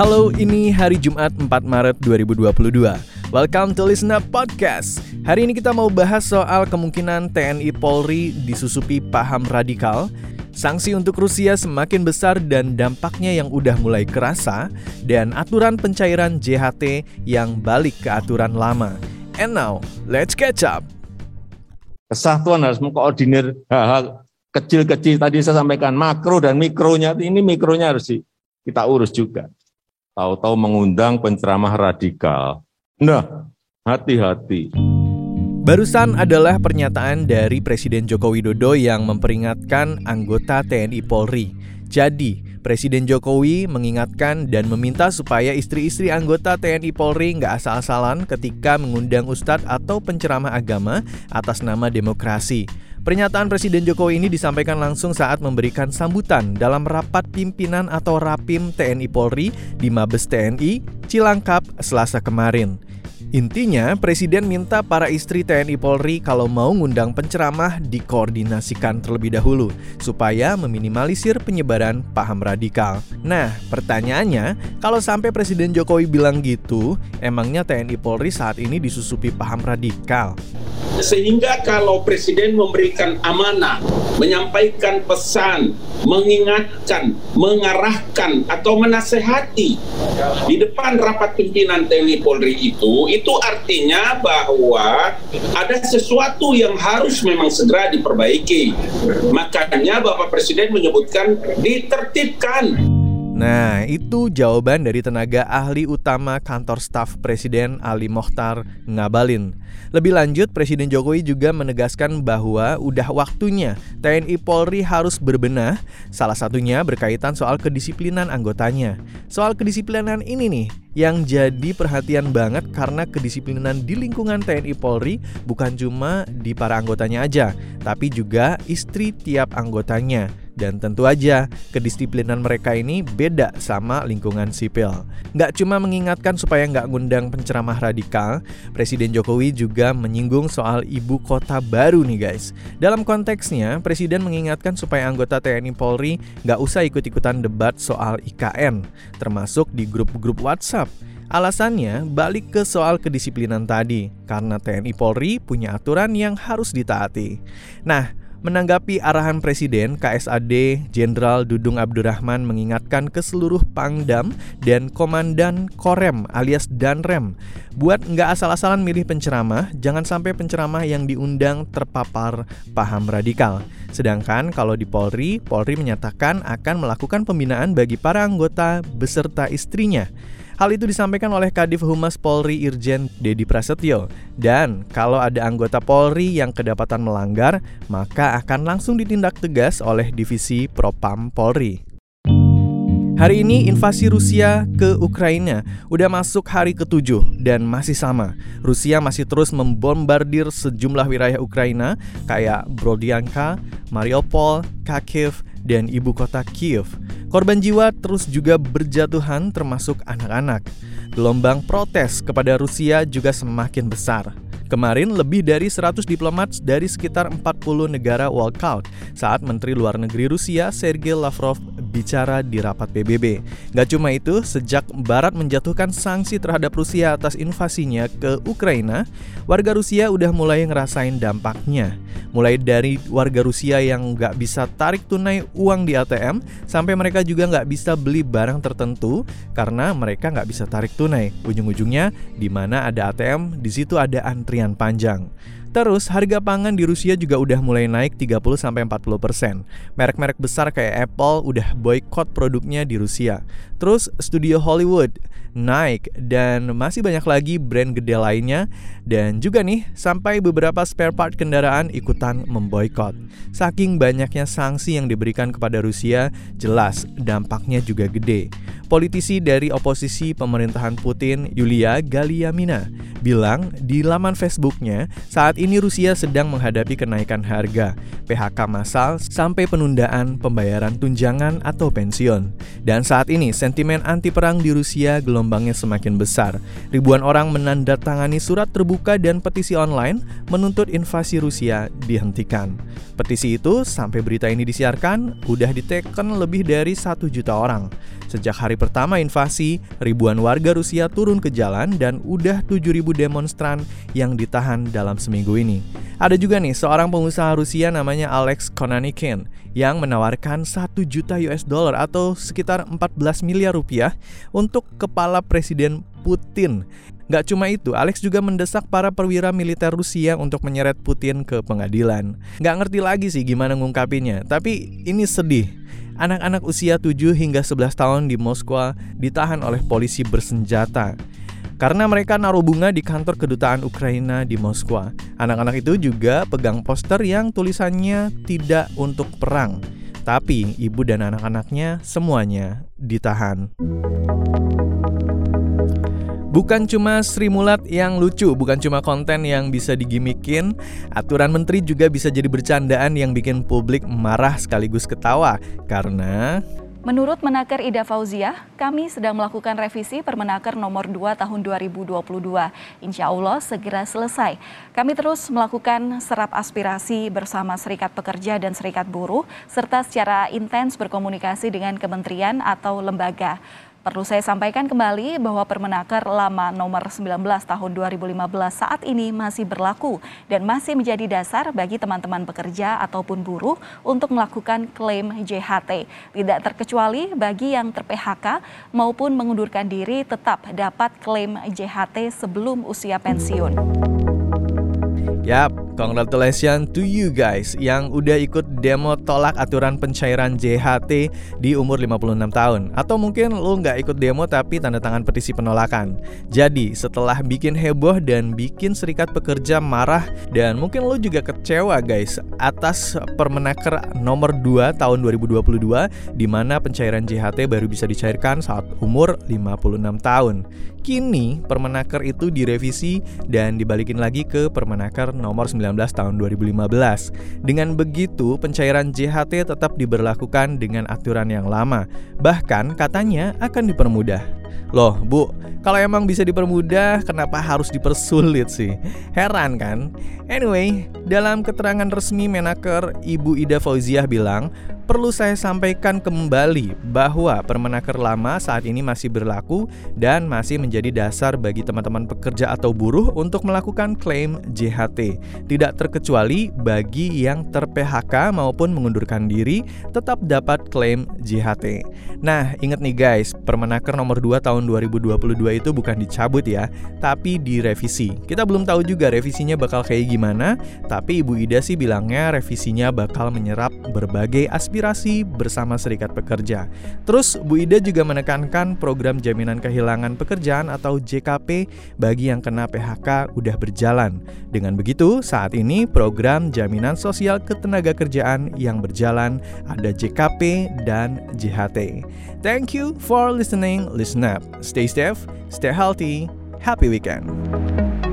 Halo, ini hari Jumat 4 Maret 2022. Welcome to Listen Up Podcast. Hari ini kita mau bahas soal kemungkinan TNI Polri disusupi paham radikal, sanksi untuk Rusia semakin besar dan dampaknya yang udah mulai kerasa, dan aturan pencairan JHT yang balik ke aturan lama. And now, let's catch up. Kesatuan harus mengkoordinir hal-hal kecil-kecil tadi saya sampaikan makro dan mikronya ini mikronya harus kita urus juga tahu-tahu mengundang penceramah radikal. Nah, hati-hati. Barusan adalah pernyataan dari Presiden Joko Widodo yang memperingatkan anggota TNI Polri. Jadi, Presiden Jokowi mengingatkan dan meminta supaya istri-istri anggota TNI Polri nggak asal-asalan ketika mengundang ustadz atau penceramah agama atas nama demokrasi. Pernyataan Presiden Jokowi ini disampaikan langsung saat memberikan sambutan dalam rapat pimpinan atau Rapim TNI Polri di Mabes TNI Cilangkap Selasa kemarin. Intinya, Presiden minta para istri TNI Polri kalau mau ngundang penceramah dikoordinasikan terlebih dahulu supaya meminimalisir penyebaran paham radikal. Nah, pertanyaannya, kalau sampai Presiden Jokowi bilang gitu, emangnya TNI Polri saat ini disusupi paham radikal? Sehingga kalau Presiden memberikan amanah, menyampaikan pesan, mengingatkan, mengarahkan atau menasehati di depan rapat pimpinan TNI Polri itu, itu artinya bahwa ada sesuatu yang harus memang segera diperbaiki. Makanya Bapak Presiden menyebutkan ditertibkan. Nah, itu jawaban dari tenaga ahli utama kantor staf Presiden Ali Mokhtar Ngabalin. Lebih lanjut, Presiden Jokowi juga menegaskan bahwa udah waktunya TNI Polri harus berbenah, salah satunya berkaitan soal kedisiplinan anggotanya. Soal kedisiplinan ini nih, yang jadi perhatian banget karena kedisiplinan di lingkungan TNI Polri bukan cuma di para anggotanya aja, tapi juga istri tiap anggotanya. Dan tentu aja, kedisiplinan mereka ini beda sama lingkungan sipil. Nggak cuma mengingatkan supaya nggak ngundang penceramah radikal, Presiden Jokowi juga menyinggung soal ibu kota baru nih guys. Dalam konteksnya, Presiden mengingatkan supaya anggota TNI Polri nggak usah ikut-ikutan debat soal IKN, termasuk di grup-grup WhatsApp. Alasannya balik ke soal kedisiplinan tadi, karena TNI Polri punya aturan yang harus ditaati. Nah, Menanggapi arahan Presiden, KSAD Jenderal Dudung Abdurrahman mengingatkan ke seluruh Pangdam dan Komandan Korem alias Danrem buat nggak asal-asalan milih penceramah, jangan sampai penceramah yang diundang terpapar paham radikal. Sedangkan kalau di Polri, Polri menyatakan akan melakukan pembinaan bagi para anggota beserta istrinya. Hal itu disampaikan oleh Kadif Humas Polri Irjen Dedi Prasetyo. Dan kalau ada anggota Polri yang kedapatan melanggar, maka akan langsung ditindak tegas oleh Divisi Propam Polri. Hari ini invasi Rusia ke Ukraina udah masuk hari ketujuh dan masih sama. Rusia masih terus membombardir sejumlah wilayah Ukraina kayak Brodianka, Mariupol, Kharkiv, dan ibu kota Kiev. Korban jiwa terus juga berjatuhan termasuk anak-anak. Gelombang protes kepada Rusia juga semakin besar. Kemarin lebih dari 100 diplomat dari sekitar 40 negara walkout saat Menteri Luar Negeri Rusia Sergei Lavrov bicara di rapat PBB. Gak cuma itu, sejak Barat menjatuhkan sanksi terhadap Rusia atas invasinya ke Ukraina, warga Rusia udah mulai ngerasain dampaknya. Mulai dari warga Rusia yang nggak bisa tarik tunai uang di ATM, sampai mereka juga nggak bisa beli barang tertentu karena mereka nggak bisa tarik tunai. Ujung-ujungnya, di mana ada ATM, di situ ada antrian panjang. Terus harga pangan di Rusia juga udah mulai naik 30 sampai 40%. Merek-merek besar kayak Apple udah boykot produknya di Rusia. Terus studio Hollywood naik dan masih banyak lagi brand gede lainnya dan juga nih sampai beberapa spare part kendaraan ikutan memboikot. Saking banyaknya sanksi yang diberikan kepada Rusia, jelas dampaknya juga gede. Politisi dari oposisi pemerintahan Putin, Yulia Galiamina, bilang di laman Facebooknya saat ini Rusia sedang menghadapi kenaikan harga, PHK massal, sampai penundaan pembayaran tunjangan atau pensiun. Dan saat ini sentimen anti perang di Rusia gelombangnya semakin besar. Ribuan orang menandatangani surat terbuka dan petisi online menuntut invasi Rusia dihentikan. Petisi itu sampai berita ini disiarkan udah diteken lebih dari satu juta orang. Sejak hari pertama invasi, ribuan warga Rusia turun ke jalan dan udah 7.000 demonstran yang ditahan dalam seminggu ini. Ada juga nih seorang pengusaha Rusia namanya Alex Konanikin yang menawarkan 1 juta US dollar atau sekitar 14 miliar rupiah untuk kepala Presiden Putin. Gak cuma itu, Alex juga mendesak para perwira militer Rusia untuk menyeret Putin ke pengadilan. Gak ngerti lagi sih gimana ngungkapinnya, tapi ini sedih. Anak-anak usia 7 hingga 11 tahun di Moskwa ditahan oleh polisi bersenjata karena mereka naruh bunga di kantor kedutaan Ukraina di Moskwa. Anak-anak itu juga pegang poster yang tulisannya tidak untuk perang. Tapi ibu dan anak-anaknya semuanya ditahan. Bukan cuma Sri Mulat yang lucu, bukan cuma konten yang bisa digimikin, aturan menteri juga bisa jadi bercandaan yang bikin publik marah sekaligus ketawa. Karena Menurut Menaker Ida Fauziah, kami sedang melakukan revisi Permenaker nomor 2 tahun 2022. Insya Allah segera selesai. Kami terus melakukan serap aspirasi bersama Serikat Pekerja dan Serikat Buruh, serta secara intens berkomunikasi dengan kementerian atau lembaga. Perlu saya sampaikan kembali bahwa Permenaker lama nomor 19 tahun 2015 saat ini masih berlaku dan masih menjadi dasar bagi teman-teman pekerja ataupun buruh untuk melakukan klaim JHT. Tidak terkecuali bagi yang ter-PHK maupun mengundurkan diri tetap dapat klaim JHT sebelum usia pensiun. Yap, congratulations to you guys yang udah ikut demo tolak aturan pencairan JHT di umur 56 tahun. Atau mungkin lo nggak ikut demo tapi tanda tangan petisi penolakan. Jadi, setelah bikin heboh dan bikin serikat pekerja marah dan mungkin lo juga kecewa guys atas Permenaker nomor 2 tahun 2022 di mana pencairan JHT baru bisa dicairkan saat umur 56 tahun. Kini Permenaker itu direvisi dan dibalikin lagi ke Permenaker nomor 19 tahun 2015. Dengan begitu, pencairan JHT tetap diberlakukan dengan aturan yang lama. Bahkan katanya akan dipermudah. Loh, Bu, kalau emang bisa dipermudah, kenapa harus dipersulit sih? Heran kan? Anyway, dalam keterangan resmi Menaker, Ibu Ida Fauziah bilang, perlu saya sampaikan kembali bahwa Permenaker lama saat ini masih berlaku dan masih menjadi dasar bagi teman-teman pekerja atau buruh untuk melakukan klaim JHT. Tidak terkecuali bagi yang ter-PHK maupun mengundurkan diri tetap dapat klaim JHT. Nah, ingat nih guys, Permenaker nomor 2 tahun 2022 itu bukan dicabut ya, tapi direvisi. Kita belum tahu juga revisinya bakal kayak gimana, tapi Ibu Ida sih bilangnya revisinya bakal menyerap berbagai aspirasi bersama serikat pekerja. Terus Bu Ida juga menekankan program jaminan kehilangan pekerjaan atau JKP bagi yang kena PHK udah berjalan. Dengan begitu, saat ini program jaminan sosial ketenaga kerjaan yang berjalan ada JKP dan JHT. Thank you for listening. Listen up. Stay safe, stay healthy. Happy weekend.